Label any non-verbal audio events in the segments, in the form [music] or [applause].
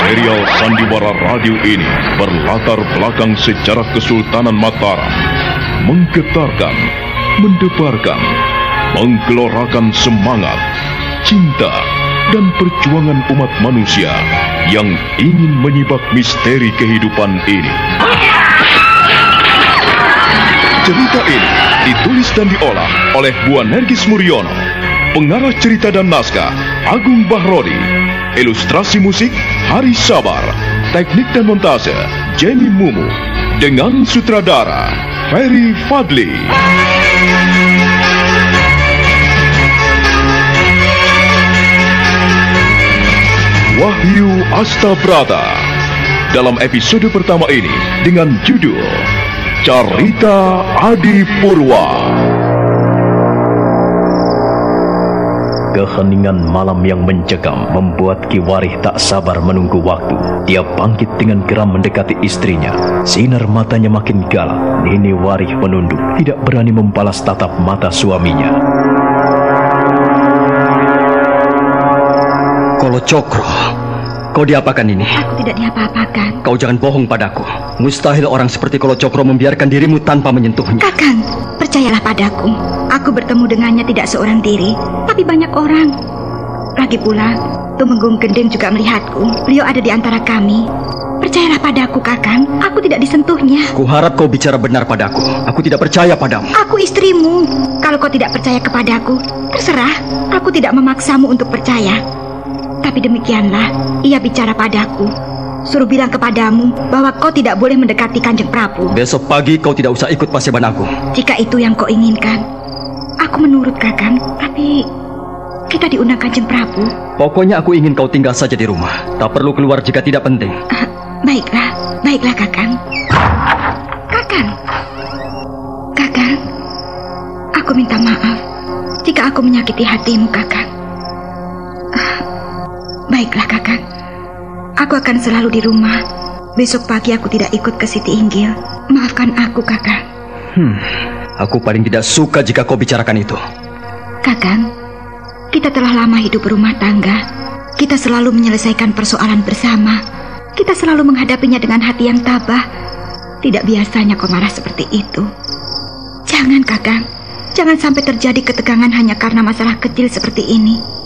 Serial Sandiwara Radio ini berlatar belakang sejarah Kesultanan Mataram, menggetarkan, mendebarkan, menggelorakan semangat, cinta, dan perjuangan umat manusia yang ingin menyibak misteri kehidupan ini. Cerita ini ditulis dan diolah oleh Bu Nergis Muriono, pengarah cerita dan naskah Agung Bahrodi, ilustrasi musik Hari Sabar, teknik dan montase Jenny Mumu, dengan sutradara Ferry Fadli. Wahyu Astabrata dalam episode pertama ini dengan judul Carita Adi Purwa. Keheningan malam yang mencekam membuat Ki Warih tak sabar menunggu waktu. Dia bangkit dengan geram mendekati istrinya. Sinar matanya makin galak. Nini Warih menunduk, tidak berani membalas tatap mata suaminya. Cokro, kau diapakan ini? Aku tidak diapa-apakan. Kau jangan bohong padaku. Mustahil orang seperti Kolo Cokro membiarkan dirimu tanpa menyentuhnya. Kakang, percayalah padaku. Aku bertemu dengannya tidak seorang diri, tapi banyak orang. Lagi pula, Tumenggung Gending juga melihatku. Beliau ada di antara kami. Percayalah padaku, Kakang. Aku tidak disentuhnya. Kuharap kau bicara benar padaku. Aku tidak percaya padamu. Aku istrimu. Kalau kau tidak percaya kepadaku, terserah. Aku tidak memaksamu untuk percaya. Tapi demikianlah, ia bicara padaku. Suruh bilang kepadamu bahwa kau tidak boleh mendekati Kanjeng Prabu. Besok pagi kau tidak usah ikut paseban aku. Jika itu yang kau inginkan, aku menurut Kakang. Tapi kita diundang Kanjeng Prabu. Pokoknya aku ingin kau tinggal saja di rumah. Tak perlu keluar jika tidak penting. Ah, baiklah, baiklah Kakang. Kakang. Kakang. Aku minta maaf jika aku menyakiti hatimu, Kakang. Ah, baiklah, Kakang. Aku akan selalu di rumah. Besok pagi aku tidak ikut ke Siti Inggil. Maafkan aku, Kakang. Hmm, aku paling tidak suka jika kau bicarakan itu. Kakang, kita telah lama hidup berumah tangga. Kita selalu menyelesaikan persoalan bersama. Kita selalu menghadapinya dengan hati yang tabah. Tidak biasanya kau marah seperti itu. Jangan, Kakang. Jangan sampai terjadi ketegangan hanya karena masalah kecil seperti ini.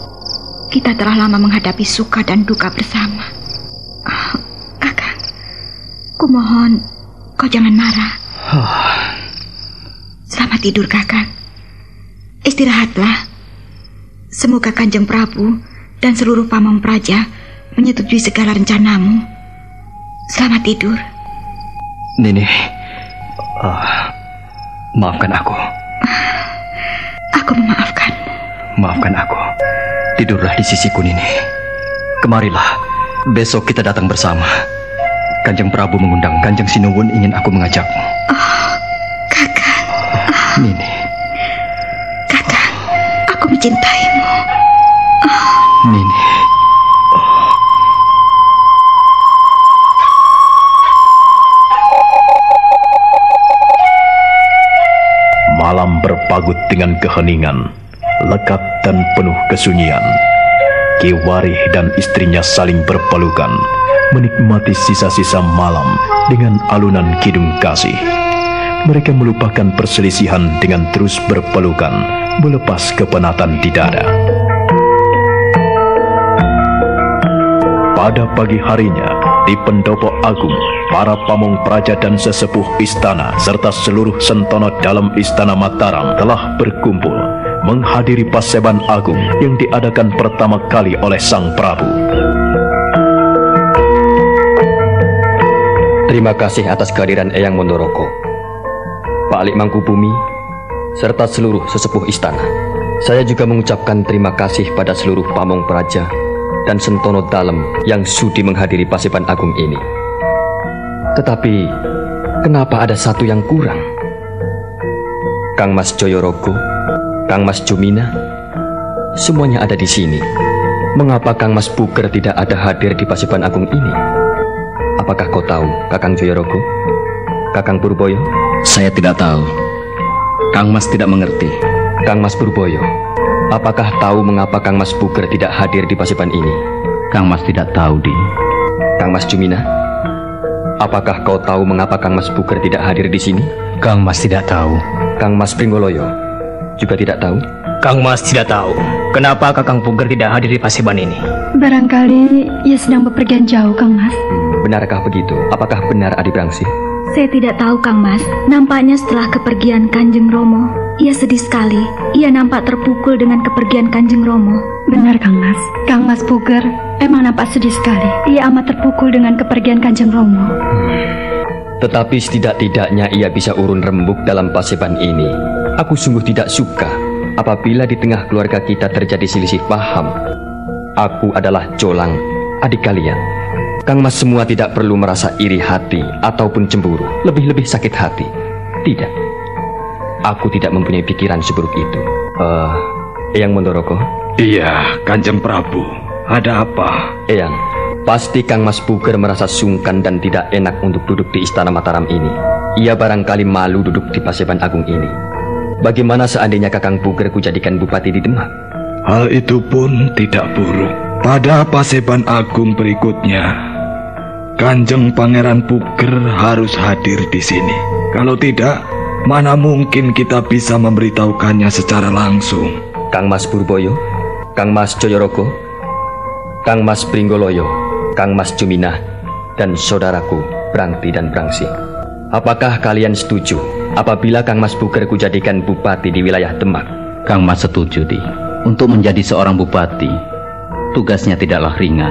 Kita telah lama menghadapi suka dan duka bersama. Oh, kakak, kumohon kau jangan marah. Selamat tidur, kakak. Istirahatlah. Semoga Kanjeng Prabu dan seluruh pamong praja menyetujui segala rencanamu. Selamat tidur. Nini, ah, maafkan aku. Aku memaafkanmu. Maafkan aku. Tidurlah di sisiku, Nini. Kemarilah. Besok kita datang bersama. Kanjeng Prabu mengundang Kanjeng Sinuwun ingin aku mengajakmu. Oh, kakak. Nini, Kakak, aku mencintaimu. Nini. Malam berpagut dengan keheningan, lekat dan penuh kesunyian. Ki Warih dan istrinya saling berpelukan, menikmati sisa-sisa malam dengan alunan kidung kasih. Mereka melupakan perselisihan dengan terus berpelukan, melepas kepenatan di dada. Pada pagi harinya, di pendopo agung, para pamong praja dan sesepuh istana serta seluruh sentono dalam istana Mataram telah berkumpul menghadiri paseban agung yang diadakan pertama kali oleh Sang Prabu. Terima kasih atas kehadiran Eyang Mondoroko, Pak Alik Mangkubumi, serta seluruh sesepuh istana. Saya juga mengucapkan terima kasih pada seluruh pamong praja dan sentono dalam yang sudi menghadiri paseban agung ini. Tetapi, kenapa ada satu yang kurang? Kang Mas Joyorogo, Kang Mas Jumina, semuanya ada di sini. Mengapa Kang Mas Puger tidak ada hadir di Paseban Agung ini? Apakah kau tahu, Kakang Joyorogo? Kakang Purboyo? Saya tidak tahu. Kang Mas tidak mengerti. Kang Mas Purboyo, apakah tahu mengapa Kang Mas Puger tidak hadir di Paseban ini? Kang Mas tidak tahu, Di. Kang Mas Jumina, apakah kau tahu mengapa Kang Mas Puger tidak hadir di sini? Kang Mas tidak tahu. Kang Mas Pringgoloyo juga tidak tahu? Kang Mas tidak tahu kenapa Kakang Puger tidak hadir di Paseban ini. Barangkali ia sedang bepergian jauh, Kang Mas. Benarkah begitu? Apakah benar Adi Brangsi? Saya tidak tahu, Kang Mas. Nampaknya setelah kepergian Kanjeng Romo, ia sedih sekali. Ia nampak terpukul dengan kepergian Kanjeng Romo. Benar, Kang Mas. Kang Mas Puger emang nampak sedih sekali. Ia amat terpukul dengan kepergian Kanjeng Romo. Tetapi setidak-tidaknya ia bisa urun rembuk dalam paseban ini. Aku sungguh tidak suka apabila di tengah keluarga kita terjadi selisih paham. Aku adalah Jolang, adik kalian. Kang Mas semua tidak perlu merasa iri hati ataupun cemburu, lebih-lebih sakit hati. Tidak. Aku tidak mempunyai pikiran seburuk itu. Eh, uh, Eyang Mondoroko? Iya, Kanjeng Prabu. Ada apa? Eyang, pasti Kang Mas Puger merasa sungkan dan tidak enak untuk duduk di Istana Mataram ini. Ia barangkali malu duduk di Paseban Agung ini. Bagaimana seandainya Kakang Puger kujadikan bupati di Demak? Hal itu pun tidak buruk. Pada Paseban Agung berikutnya, Kanjeng Pangeran Puger harus hadir di sini. Kalau tidak, mana mungkin kita bisa memberitahukannya secara langsung. Kang Mas Purboyo, Kang Mas Joyoroko, Kang Mas Pringgoloyo, Kang Mas Juminah, dan saudaraku Brangti dan Brangsi. Apakah kalian setuju apabila Kang Mas Puger kujadikan bupati di wilayah Demak? Kang Mas setuju, Di. Untuk menjadi seorang bupati, tugasnya tidaklah ringan.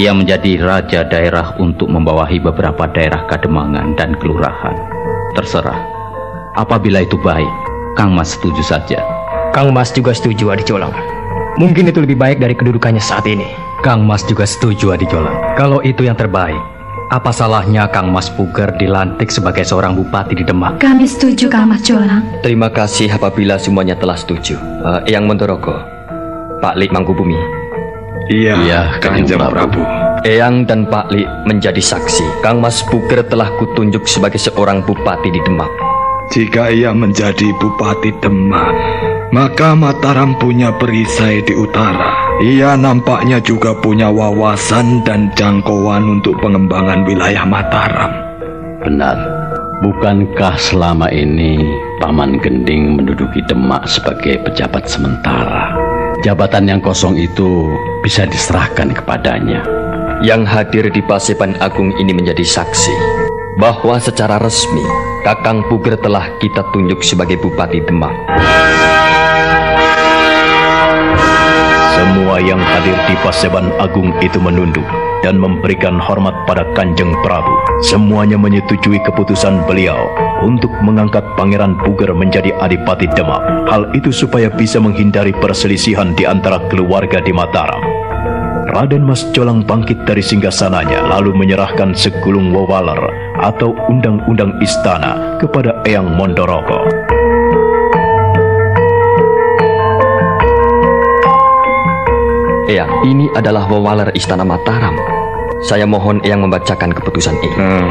Ia menjadi raja daerah untuk membawahi beberapa daerah kademangan dan kelurahan. Terserah. Apabila itu baik, Kang Mas setuju saja. Kang Mas juga setuju, Adi Jolang. Mungkin itu lebih baik dari kedudukannya saat ini. Kang Mas juga setuju, Adi Jolang. Kalau itu yang terbaik, apa salahnya Kang Mas Puger dilantik sebagai seorang bupati di Demak? Kami setuju, Kang Mas Jolang. Terima kasih apabila semuanya telah setuju. Uh, Eyang Montoroko, Pak Lik Mangkubumi. Iya, iya Kanjeng Prabu. Eyang dan Pak Lik menjadi saksi. Kang Mas Puger telah kutunjuk sebagai seorang bupati di Demak. Jika ia menjadi bupati Demak, maka Mataram punya perisai di utara. Ia nampaknya juga punya wawasan dan jangkauan untuk pengembangan wilayah Mataram. Benar. Bukankah selama ini Paman Gending menduduki Demak sebagai pejabat sementara? Jabatan yang kosong itu bisa diserahkan kepadanya. Yang hadir di Paseban Agung ini menjadi saksi bahwa secara resmi Kakang Puger telah kita tunjuk sebagai Bupati Demak. Semua yang hadir di Paseban Agung itu menunduk dan memberikan hormat pada Kanjeng Prabu. Semuanya menyetujui keputusan beliau untuk mengangkat Pangeran Puger menjadi Adipati Demak. Hal itu supaya bisa menghindari perselisihan di antara keluarga di Mataram. Raden Mas Jolang bangkit dari singgasananya lalu menyerahkan segulung wawaler atau undang-undang istana kepada Eyang Mondoroko. Eyang, ini adalah wawaler Istana Mataram. Saya mohon Eyang membacakan keputusan ini. Hmm.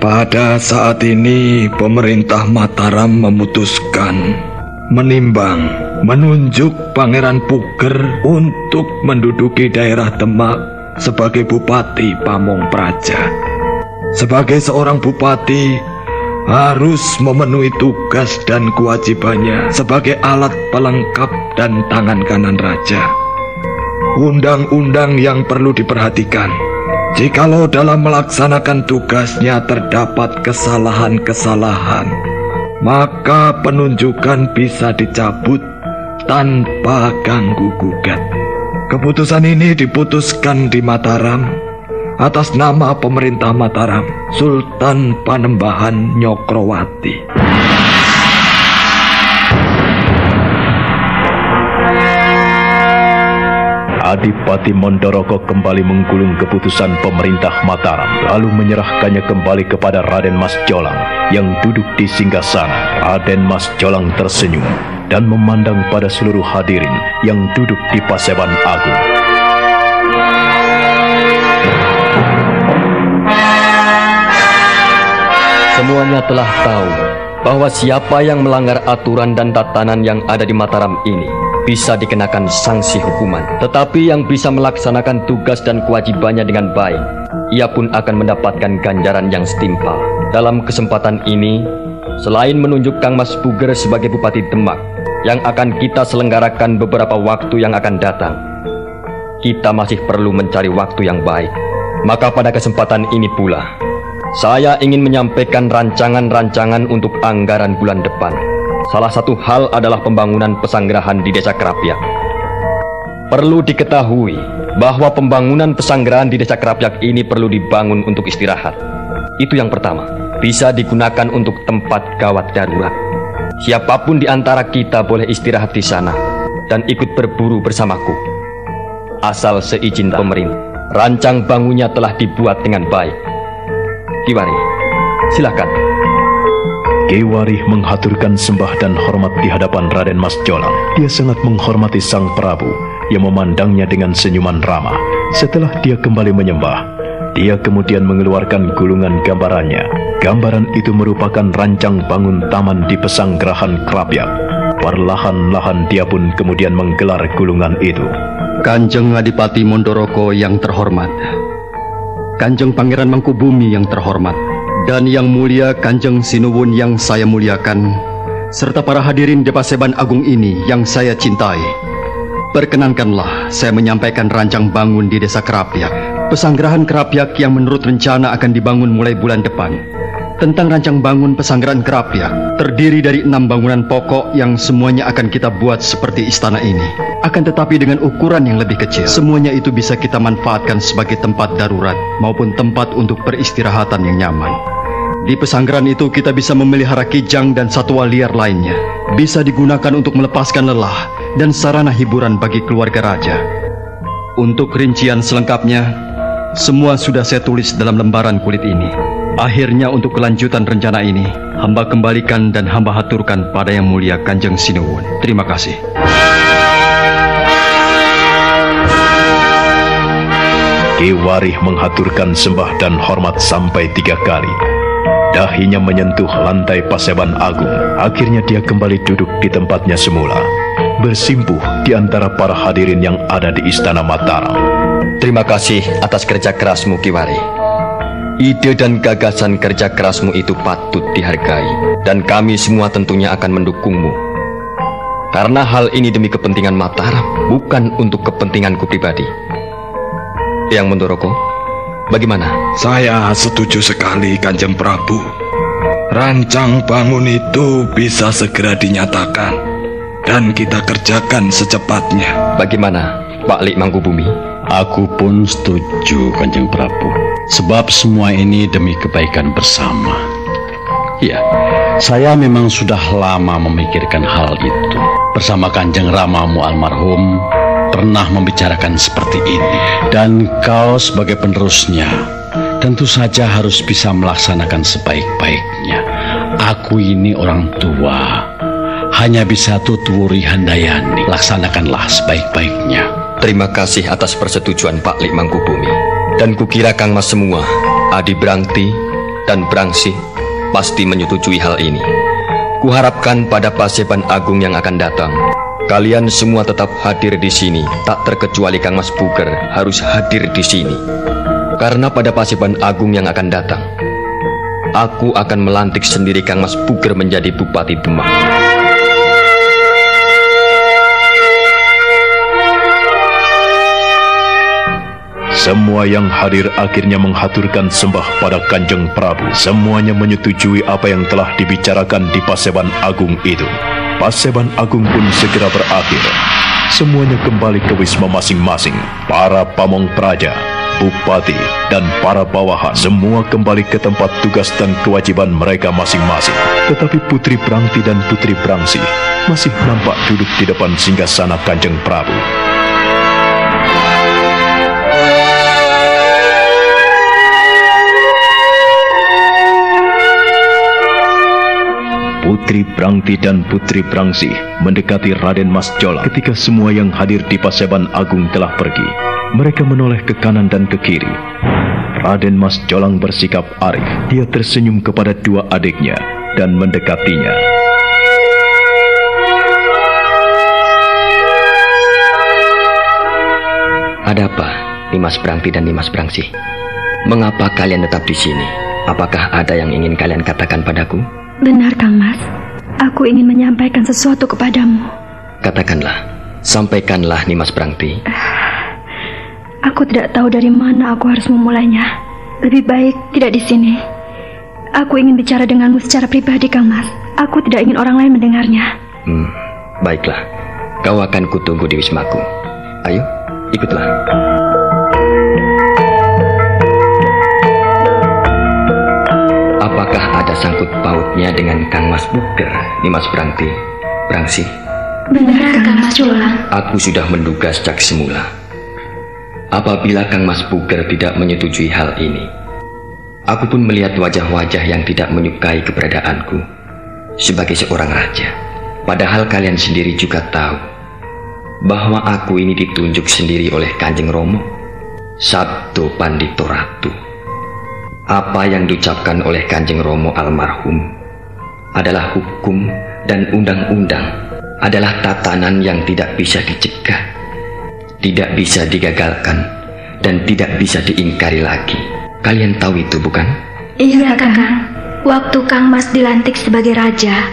Pada saat ini, pemerintah Mataram memutuskan menimbang, menunjuk Pangeran Puger untuk menduduki daerah Demak sebagai Bupati Pamong Praja. Sebagai seorang bupati, harus memenuhi tugas dan kewajibannya sebagai alat pelengkap dan tangan kanan raja. Undang-undang yang perlu diperhatikan. Jikalau dalam melaksanakan tugasnya terdapat kesalahan-kesalahan, maka penunjukan bisa dicabut tanpa ganggu gugat. Keputusan ini diputuskan di Mataram atas nama pemerintah Mataram, Sultan Panembahan Nyokrowati. Adipati Mondoroko kembali menggulung keputusan pemerintah Mataram, lalu menyerahkannya kembali kepada Raden Mas Jolang yang duduk di singgasana. Raden Mas Jolang tersenyum dan memandang pada seluruh hadirin yang duduk di Paseban Agung. Semuanya telah tahu bahwa siapa yang melanggar aturan dan tatanan yang ada di Mataram ini bisa dikenakan sanksi hukuman. Tetapi yang bisa melaksanakan tugas dan kewajibannya dengan baik, ia pun akan mendapatkan ganjaran yang setimpal. Dalam kesempatan ini, selain menunjuk Kang Mas Puger sebagai Bupati Demak, yang akan kita selenggarakan beberapa waktu yang akan datang, kita masih perlu mencari waktu yang baik. Maka pada kesempatan ini pula, saya ingin menyampaikan rancangan-rancangan untuk anggaran bulan depan. Salah satu hal adalah pembangunan pesanggerahan di Desa Kerapyak. Perlu diketahui bahwa pembangunan pesanggerahan di Desa Kerapyak ini perlu dibangun untuk istirahat. Itu yang pertama. Bisa digunakan untuk tempat gawat darurat. Siapa pun di antara kita boleh istirahat di sana dan ikut berburu bersamaku. Asal seizin pemerintah. Rancang bangunnya telah dibuat dengan baik. Kiwari, silakan. Kiwari menghaturkan sembah dan hormat di hadapan Raden Mas Jolang. Dia sangat menghormati Sang Prabu yang memandangnya dengan senyuman ramah. Setelah dia kembali menyembah, dia kemudian mengeluarkan gulungan gambarannya. Gambaran itu merupakan rancang bangun taman di pesanggerahan Krapyak. Perlahan-lahan dia pun kemudian menggelar gulungan itu. Kanjeng Adipati Mondoroko yang terhormat, Kanjeng Pangeran Mangkubumi yang terhormat, dan yang mulia Kanjeng Sinuwun yang saya muliakan, serta para hadirin di Paseban Agung ini yang saya cintai. Perkenankanlah saya menyampaikan rancang bangun di Desa Kerapyak, pesanggerahan Kerapyak yang menurut rencana akan dibangun mulai bulan depan. Tentang rancang bangun pesanggrahan Kerapyak, terdiri dari enam bangunan pokok yang semuanya akan kita buat seperti istana ini. Akan tetapi dengan ukuran yang lebih kecil, semuanya itu bisa kita manfaatkan sebagai tempat darurat maupun tempat untuk peristirahatan yang nyaman. Di pesanggrahan itu kita bisa memelihara kijang dan satwa liar lainnya. Bisa digunakan untuk melepaskan lelah dan sarana hiburan bagi keluarga raja. Untuk rincian selengkapnya, semua sudah saya tulis dalam lembaran kulit ini. Akhirnya untuk kelanjutan rencana ini, hamba kembalikan dan hamba haturkan pada yang mulia Kanjeng Sinuwun. Terima kasih. Warih menghaturkan sembah dan hormat sampai tiga kali. Dahinya menyentuh lantai Paseban Agung. Akhirnya dia kembali duduk di tempatnya semula. Bersimpuh di antara para hadirin yang ada di Istana Mataram. Terima kasih atas kerja kerasmu, Kiwari. Ide dan gagasan kerja kerasmu itu patut dihargai, dan kami semua tentunya akan mendukungmu. Karena hal ini demi kepentingan Mataram, bukan untuk kepentinganku pribadi. Yang Mendoroko, bagaimana? Saya setuju sekali, Kanjeng Prabu. Rancang bangun itu bisa segera dinyatakan, dan kita kerjakan secepatnya. Bagaimana, Pak Lik Mangkubumi? Aku pun setuju, Kanjeng Prabu. Sebab semua ini demi kebaikan bersama. Ya, saya memang sudah lama memikirkan hal itu. Bersama Kanjeng Ramamu almarhum, pernah membicarakan seperti ini. Dan kau sebagai penerusnya, tentu saja harus bisa melaksanakan sebaik-baiknya. Aku ini orang tua, hanya bisa tuturi handayani. Laksanakanlah sebaik-baiknya. Terima kasih atas persetujuan Pak Lik Mangkubumi. Dan kukira Kang Mas semua, Adi Brangti dan Brangsih pasti menyetujui hal ini. Kuharapkan pada Paseban Agung yang akan datang, kalian semua tetap hadir di sini, tak terkecuali Kang Mas Puger harus hadir di sini. Karena pada Paseban Agung yang akan datang, aku akan melantik sendiri Kang Mas Puger menjadi Bupati Demak. Semua yang hadir akhirnya menghaturkan sembah pada Kanjeng Prabu. Semuanya menyetujui apa yang telah dibicarakan di Paseban Agung itu. Paseban Agung pun segera berakhir. Semuanya kembali ke wisma masing-masing. Para pamong praja, bupati, dan para bawahan semua kembali ke tempat tugas dan kewajiban mereka masing-masing. Tetapi Putri Prangti dan Putri Prangsi masih nampak duduk di depan singgasana Kanjeng Prabu. Putri Brangti dan Putri Brangsih mendekati Raden Mas Jolang ketika semua yang hadir di Paseban Agung telah pergi. Mereka menoleh ke kanan dan ke kiri. Raden Mas Jolang bersikap arif. Dia tersenyum kepada dua adiknya dan mendekatinya. Ada apa, Nimas Brangti dan Nimas Brangsih? Mengapa kalian tetap di sini? Apakah ada yang ingin kalian katakan padaku? Benar, Kang Mas. Aku ingin menyampaikan sesuatu kepadamu. Katakanlah, sampaikanlah Nimas Brangti. [sighs] Aku tidak tahu dari mana aku harus memulainya. Lebih baik tidak di sini. Aku ingin bicara denganmu secara pribadi, Kang Mas. Aku tidak ingin orang lain mendengarnya. Hmm, baiklah. Kau akan kutunggu di wismaku. Ayo, ikutlah. Sangkut pautnya dengan Kang Mas Buker, Nimas Brangti, Brangsi? Benar, Kang Mas Jolang. Aku sudah menduga sejak semula. Apabila Kang Mas Buker tidak menyetujui hal ini, aku pun melihat wajah-wajah yang tidak menyukai keberadaanku sebagai seorang raja. Padahal kalian sendiri juga tahu bahwa aku ini ditunjuk sendiri oleh Kanjeng Romo, Sabdo Pandito Ratu. Apa yang diucapkan oleh Kanjeng Romo almarhum adalah hukum dan undang-undang, adalah tatanan yang tidak bisa dicegah, tidak bisa digagalkan, dan tidak bisa diingkari lagi. Kalian tahu itu, bukan? Iya, Kakang. Waktu Kang Mas dilantik sebagai raja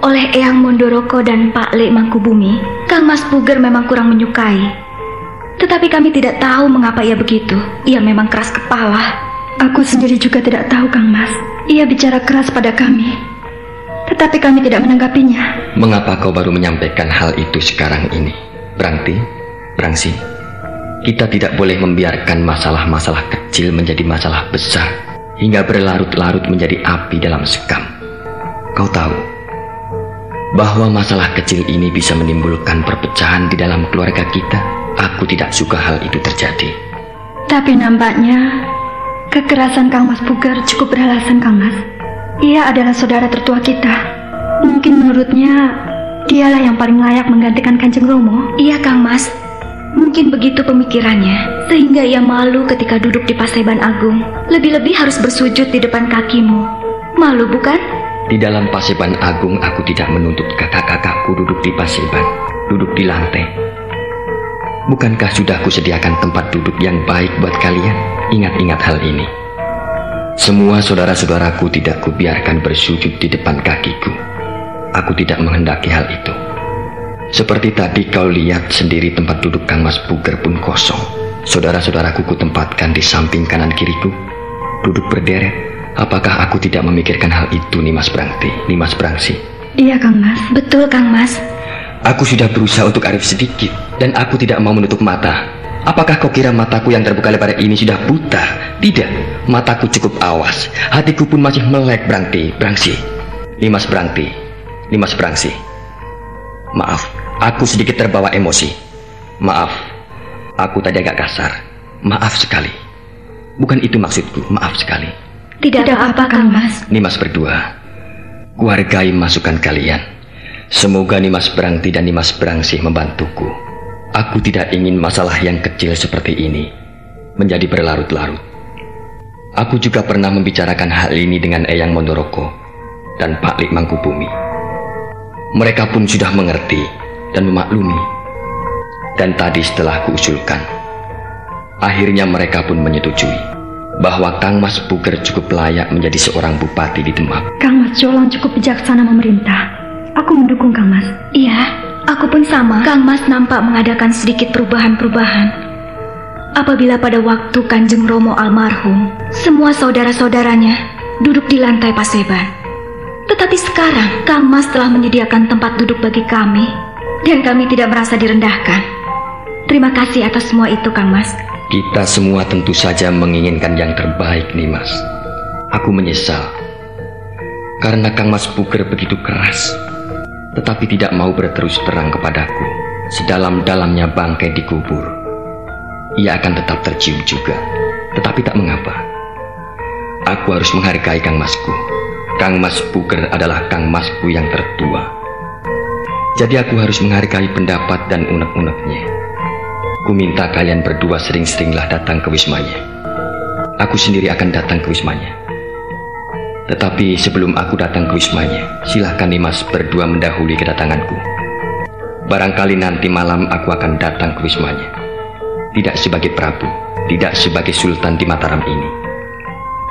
oleh Eyang Mondoroko dan Pak Lek Mangkubumi, Kang Mas Puger memang kurang menyukai. Tetapi kami tidak tahu mengapa ia begitu. Ia memang keras kepala. Aku sendiri juga tidak tahu, Kang Mas. Ia bicara keras pada kami. Tetapi kami tidak menanggapinya. Mengapa kau baru menyampaikan hal itu sekarang ini? Brangti, Brangsi, kita tidak boleh membiarkan masalah-masalah kecil menjadi masalah besar hingga berlarut-larut menjadi api dalam sekam. Kau tahu bahwa masalah kecil ini bisa menimbulkan perpecahan di dalam keluarga kita. Aku tidak suka hal itu terjadi. Tapi nampaknya kekerasan Kang Mas Puger cukup beralasan, Kang Mas. Ia adalah saudara tertua kita. Mungkin menurutnya dialah yang paling layak menggantikan Kanjeng Romo. Iya, Kang Mas. Mungkin begitu pemikirannya, sehingga ia malu ketika duduk di Paseban Agung. Lebih-lebih harus bersujud di depan kakimu. Malu, bukan? Di dalam Paseban Agung aku tidak menuntut kakak-kakakku duduk di Paseban, duduk di lantai. Bukankah sudah kusediakan tempat duduk yang baik buat kalian? Ingat-ingat hal ini. Semua saudara-saudaraku tidak kubiarkan bersujud di depan kakiku. Aku tidak menghendaki hal itu. Seperti tadi kau lihat sendiri tempat duduk Kang Mas Puger pun kosong. Saudara-saudaraku kutempatkan di samping kanan kiriku. Duduk berderet. Apakah aku tidak memikirkan hal itu, Nimas Brangti, Nimas Brangsi? Iya, Kang Mas. Betul, Kang Mas. Aku sudah berusaha untuk arif sedikit dan aku tidak mau menutup mata. Apakah kau kira mataku yang terbuka lebar ini sudah buta? Tidak, mataku cukup awas. Hatiku pun masih melek Brangti, Brangsi. Nimas Brangti, Nimas Brangsi. Maaf, aku sedikit terbawa emosi. Maaf, aku tadi agak kasar. Maaf sekali. Bukan itu maksudku, maaf sekali. Tidak apa-apa, Kang Mas. Nimas berdua, kuhargai masukan kalian. Semoga Nimas Brangti dan Nimas Brangsih membantuku. Aku tidak ingin masalah yang kecil seperti ini menjadi berlarut-larut. Aku juga pernah membicarakan hal ini dengan Eyang Mondoroko dan Pak Lik Mangkubumi. Mereka pun sudah mengerti dan memaklumi. Dan tadi setelah kuusulkan, akhirnya mereka pun menyetujui bahwa Kang Mas Puger cukup layak menjadi seorang bupati di Demak. Kang Mas Jolang cukup bijaksana memerintah. Aku mendukung Kang Mas. Iya, aku pun sama. Kang Mas nampak mengadakan sedikit perubahan-perubahan. Apabila pada waktu Kanjeng Romo almarhum, semua saudara-saudaranya duduk di lantai Paseban. Tetapi sekarang, Kang Mas telah menyediakan tempat duduk bagi kami, dan kami tidak merasa direndahkan. Terima kasih atas semua itu, Kang Mas. Kita semua tentu saja menginginkan yang terbaik, Nimas. Aku menyesal karena Kang Mas Puger begitu keras, tetapi tidak mau berterus terang kepadaku. Sedalam-dalamnya bangkai dikubur, ia akan tetap tercium juga. Tetapi tak mengapa. Aku harus menghargai Kang Masku. Kang Mas Puger adalah Kang Masku yang tertua. Jadi aku harus menghargai pendapat dan unek-uneknya. Ku minta kalian berdua sering-seringlah datang ke wismanya. Aku sendiri akan datang ke wismanya. Tetapi sebelum aku datang ke wismanya, silahkan Nimas berdua mendahului kedatanganku. Barangkali nanti malam aku akan datang ke wismanya. Tidak sebagai Prabu, tidak sebagai Sultan di Mataram ini,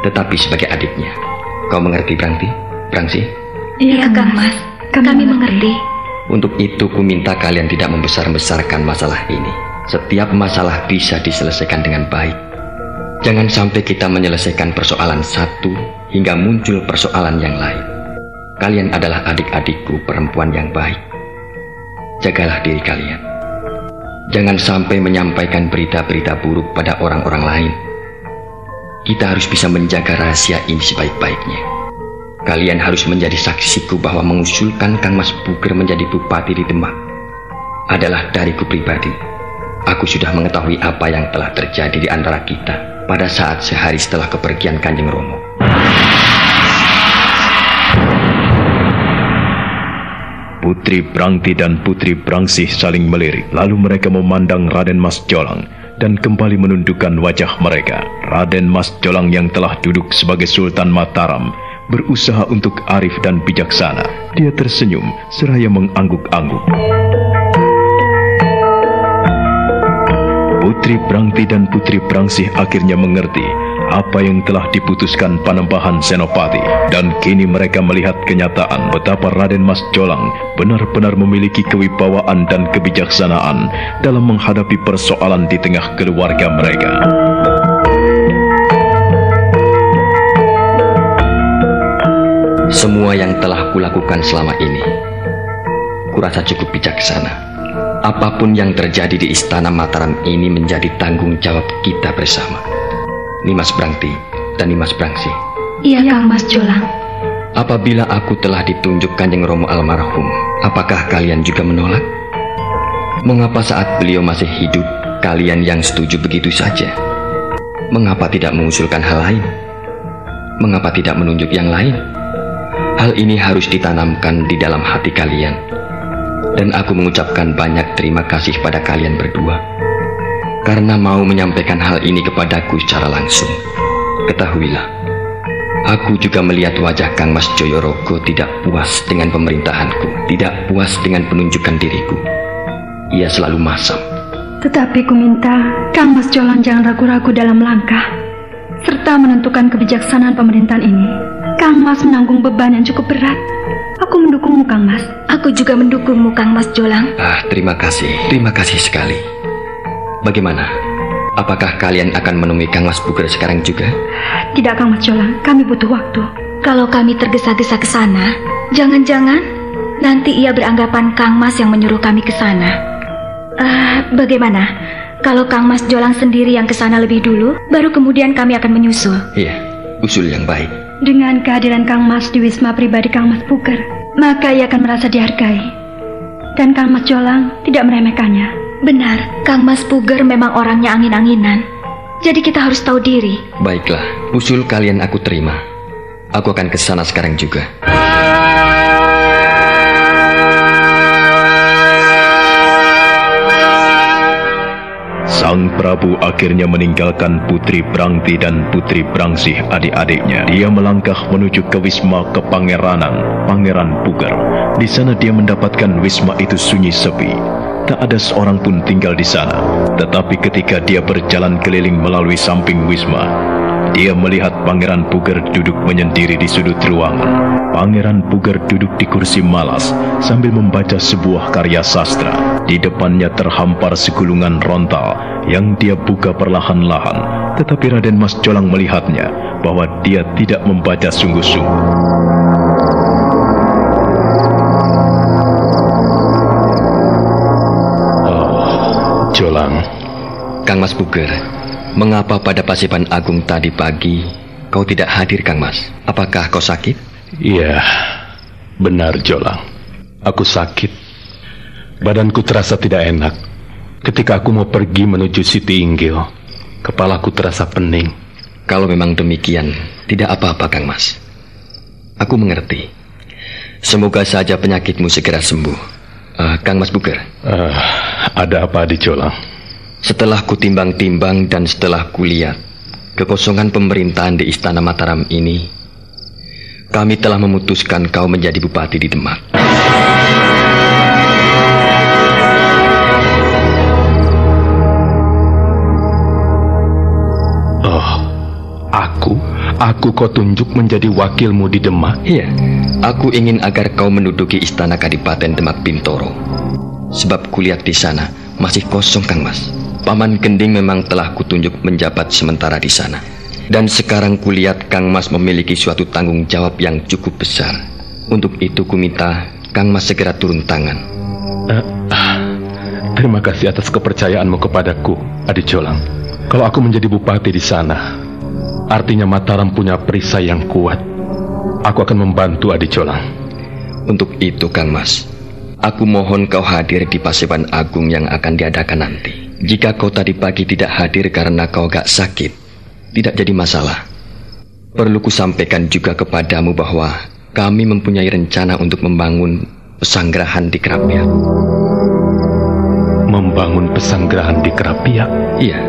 tetapi sebagai adiknya. Kau mengerti, Brangti? Brangsi? Iya, Kang Mas. Kami, Kami mengerti. Untuk itu ku minta kalian tidak membesar-besarkan masalah ini. Setiap masalah bisa diselesaikan dengan baik. Jangan sampai kita menyelesaikan persoalan satu hingga muncul persoalan yang lain. Kalian adalah adik-adikku perempuan yang baik. Jagalah diri kalian. Jangan sampai menyampaikan berita-berita buruk pada orang-orang lain. Kita harus bisa menjaga rahasia ini sebaik-baiknya. Kalian harus menjadi saksiku bahwa mengusulkan Kang Mas Puger menjadi bupati di Demak adalah dariku pribadi. Aku sudah mengetahui apa yang telah terjadi di antara kita pada saat sehari setelah kepergian Kanjeng Romo. Putri Brangti dan Putri Brangsih saling melirik, lalu mereka memandang Raden Mas Jolang dan kembali menundukkan wajah mereka. Raden Mas Jolang yang telah duduk sebagai Sultan Mataram berusaha untuk arif dan bijaksana. Dia tersenyum seraya mengangguk-angguk. Putri Brangti dan Putri Brangsih akhirnya mengerti apa yang telah diputuskan Panembahan Senopati dan kini mereka melihat kenyataan betapa Raden Mas Jolang benar-benar memiliki kewibawaan dan kebijaksanaan dalam menghadapi persoalan di tengah keluarga mereka. Semua yang telah kulakukan selama ini, kurasa cukup bijaksana. Apa pun yang terjadi di Istana Mataram ini menjadi tanggung jawab kita bersama. Nimas Brangti dan Nimas Brangsi. Iya, Kang Mas Jolang. Apabila aku telah ditunjuk Kanjeng Romo almarhum, apakah kalian juga menolak? Mengapa saat beliau masih hidup, kalian yang setuju begitu saja? Mengapa tidak mengusulkan hal lain? Mengapa tidak menunjuk yang lain? Hal ini harus ditanamkan di dalam hati kalian. Dan aku mengucapkan banyak terima kasih pada kalian berdua. Karena mau menyampaikan hal ini kepadaku secara langsung. Ketahuilah, aku juga melihat wajah Kang Mas Joyorogo tidak puas dengan pemerintahanku, tidak puas dengan penunjukan diriku. Ia selalu masam. Tetapi ku minta Kang Mas Jolan jangan ragu-ragu dalam langkah serta menentukan kebijaksanaan pemerintahan ini. Kang Mas menanggung beban yang cukup berat. Aku mendukungmu, Kang Mas. Aku juga mendukungmu, Kang Mas Jolang. Ah, terima kasih. Terima kasih sekali. Bagaimana? Apakah kalian akan menemui Kang Mas Buger sekarang juga? Tidak, Kang Mas Jolang. Kami butuh waktu. Kalau kami tergesa-gesa ke sana, jangan-jangan nanti ia beranggapan Kang Mas yang menyuruh kami ke sana. Uh, bagaimana? Kalau Kang Mas Jolang sendiri yang ke sana lebih dulu, baru kemudian kami akan menyusul. Iya, usul yang baik. Dengan kehadiran Kang Mas di wisma pribadi Kang Mas Puger, maka ia akan merasa dihargai. Dan Kang Mas Jolang tidak meremehkannya. Benar, Kang Mas Puger memang orangnya angin-anginan. Jadi kita harus tahu diri. Baiklah, usul kalian aku terima. Aku akan ke sana sekarang juga. Sang Prabu akhirnya meninggalkan Putri Brangti dan Putri Brangsih adik-adiknya. Dia melangkah menuju ke Wisma Kepangeranan, Pangeran Puger. Di sana dia mendapatkan Wisma itu sunyi sepi. Tak ada seorang pun tinggal di sana. Tetapi ketika dia berjalan keliling melalui samping Wisma, dia melihat Pangeran Puger duduk menyendiri di sudut ruangan. Pangeran Puger duduk di kursi malas sambil membaca sebuah karya sastra. Di depannya terhampar segulungan rontal yang dia buka perlahan-lahan. Tetapi Raden Mas Jolang melihatnya bahwa dia tidak membaca sungguh-sungguh. Kang Mas Puger, mengapa pada Pasipan Agung tadi pagi kau tidak hadir, Kang Mas? Apakah kau sakit? Iya, benar Jolang. Aku sakit. Badanku terasa tidak enak. Ketika aku mau pergi menuju Siti Inggil, kepalaku terasa pening. Kalau memang demikian, tidak apa-apa Kang Mas. Aku mengerti. Semoga saja penyakitmu segera sembuh. Uh, Kang Mas Buker. Uh, ada apa di Jolang? Setelah kutimbang-timbang dan setelah kulihat kekosongan pemerintahan di Istana Mataram ini, kami telah memutuskan kau menjadi bupati di Demak. Aku? Aku kau tunjuk menjadi wakilmu di Demak? Iya, aku ingin agar kau menduduki istana Kadipaten Demak Bintoro. Sebab kulihat di sana masih kosong, Kang Mas. Paman Gending memang telah kutunjuk menjabat sementara di sana. Dan sekarang kulihat Kang Mas memiliki suatu tanggung jawab yang cukup besar. Untuk itu kuminta Kang Mas segera turun tangan. Uh, uh, terima kasih atas kepercayaanmu kepadaku, Adi Jolang. Kalau aku menjadi bupati di sana, Artinya Mataram punya perisai yang kuat. Aku akan membantu Adi Colang. Untuk itu, Kang Mas, aku mohon kau hadir di Paseban Agung yang akan diadakan nanti. Jika kau tadi pagi tidak hadir karena kau gak sakit, tidak jadi masalah. Perlu kusampaikan juga kepadamu bahwa kami mempunyai rencana untuk membangun pesanggerahan di Kerapiak. Membangun pesanggerahan di Kerapiak? Iya.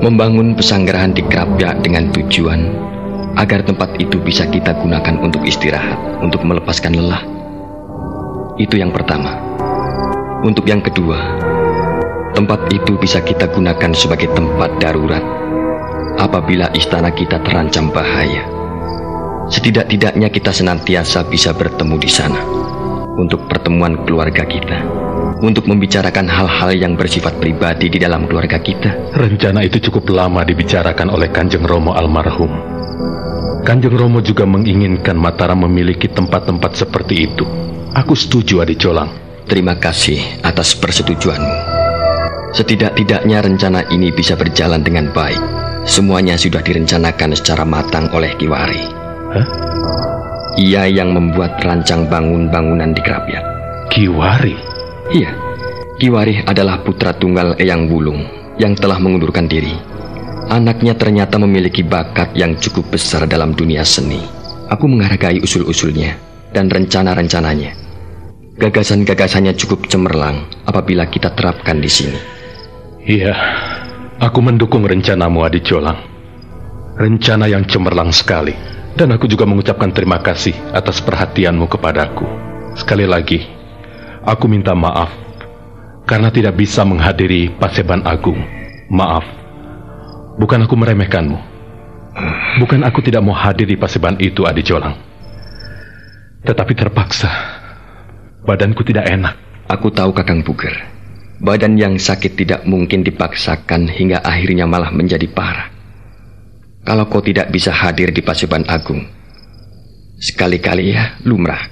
Membangun pesanggerahan di Krapyak dengan tujuan agar tempat itu bisa kita gunakan untuk istirahat, untuk melepaskan lelah. Itu yang pertama. Untuk yang kedua, tempat itu bisa kita gunakan sebagai tempat darurat apabila istana kita terancam bahaya. Setidak-tidaknya kita senantiasa bisa bertemu di sana untuk pertemuan keluarga kita untuk membicarakan hal-hal yang bersifat pribadi di dalam keluarga kita. Rencana itu cukup lama dibicarakan oleh Kanjeng Romo almarhum. Kanjeng Romo juga menginginkan Mataram memiliki tempat-tempat seperti itu. Aku setuju, Adi Colang. Terima kasih atas persetujuanmu. Setidak-tidaknya rencana ini bisa berjalan dengan baik. Semuanya sudah direncanakan secara matang oleh Kiwari. Hah? Ia yang membuat rancang bangun-bangunan di Kerapiak. Kiwari? Iya, Kiwarih adalah putra tunggal Eyang Wulung yang telah mengundurkan diri. Anaknya ternyata memiliki bakat yang cukup besar dalam dunia seni. Aku menghargai usul-usulnya dan rencana-rencananya. Gagasan-gagasannya cukup cemerlang apabila kita terapkan di sini. Iya, aku mendukung rencanamu Adi Jolang. Rencana yang cemerlang sekali. Dan aku juga mengucapkan terima kasih atas perhatianmu kepadaku. Sekali lagi, Aku minta maaf karena tidak bisa menghadiri Paseban Agung. Maaf, bukan aku meremehkanmu. Bukan aku tidak mau hadir di Paseban itu, Adi Jolang. Tetapi terpaksa. Badanku tidak enak. Aku tahu Kakang Puger. Badan yang sakit tidak mungkin dipaksakan hingga akhirnya malah menjadi parah. Kalau kau tidak bisa hadir di Paseban Agung, sekali-kali ya lumrah,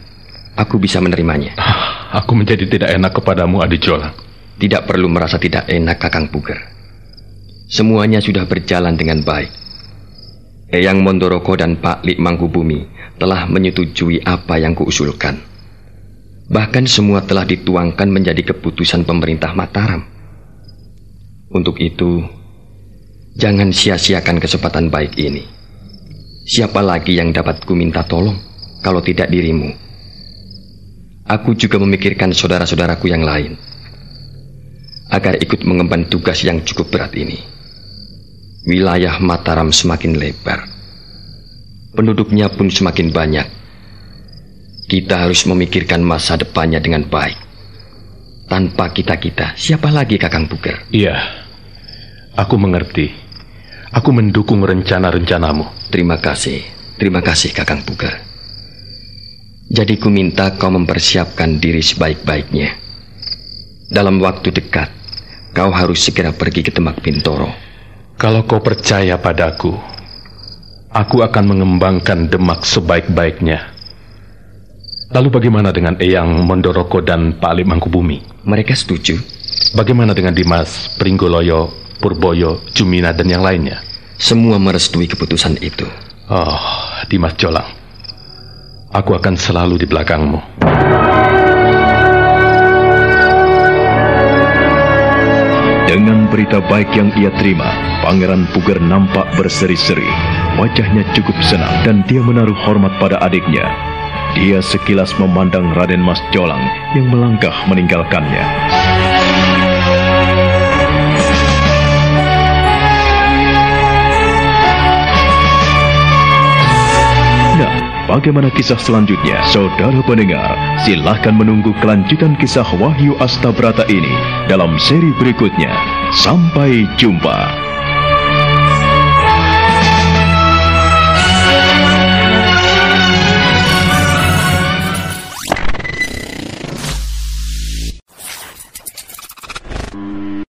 aku bisa menerimanya. Ah. Aku menjadi tidak enak kepadamu, Adi Jolang. Tidak perlu merasa tidak enak, Kakang Puger. Semuanya sudah berjalan dengan baik. Eyang Mondoroko dan Pak Lik Manggubumi telah menyetujui apa yang kuusulkan. Bahkan semua telah dituangkan menjadi keputusan pemerintah Mataram. Untuk itu, jangan sia-siakan kesempatan baik ini. Siapa lagi yang dapat ku minta tolong kalau tidak dirimu? Aku juga memikirkan saudara-saudaraku yang lain agar ikut mengemban tugas yang cukup berat ini. Wilayah Mataram semakin lebar. Penduduknya pun semakin banyak. Kita harus memikirkan masa depannya dengan baik. Tanpa kita-kita, siapa lagi Kakang Buker? Iya, aku mengerti. Aku mendukung rencana-rencanamu. Terima kasih. Terima kasih Kakang Buker. Jadi ku minta kau mempersiapkan diri sebaik-baiknya. Dalam waktu dekat, kau harus segera pergi ke Demak Bintoro. Kalau kau percaya padaku, aku akan mengembangkan Demak sebaik-baiknya. Lalu bagaimana dengan Eyang Mondoroko dan Pak Ali Mangkubumi? Mereka setuju. Bagaimana dengan Dimas, Pringgoloyo, Purboyo, Jumina, dan yang lainnya? Semua merestui keputusan itu. Oh, Dimas Jolang. Aku akan selalu di belakangmu. Dengan berita baik yang ia terima, Pangeran Puger nampak berseri-seri. wajahnya cukup senang dan dia menaruh hormat pada adiknya. Dia sekilas memandang Raden Mas Jolang yang melangkah meninggalkannya. Nah, bagaimana kisah selanjutnya? Saudara pendengar, silahkan menunggu kelanjutan kisah Wahyu Astabrata ini dalam seri berikutnya. Sampai jumpa.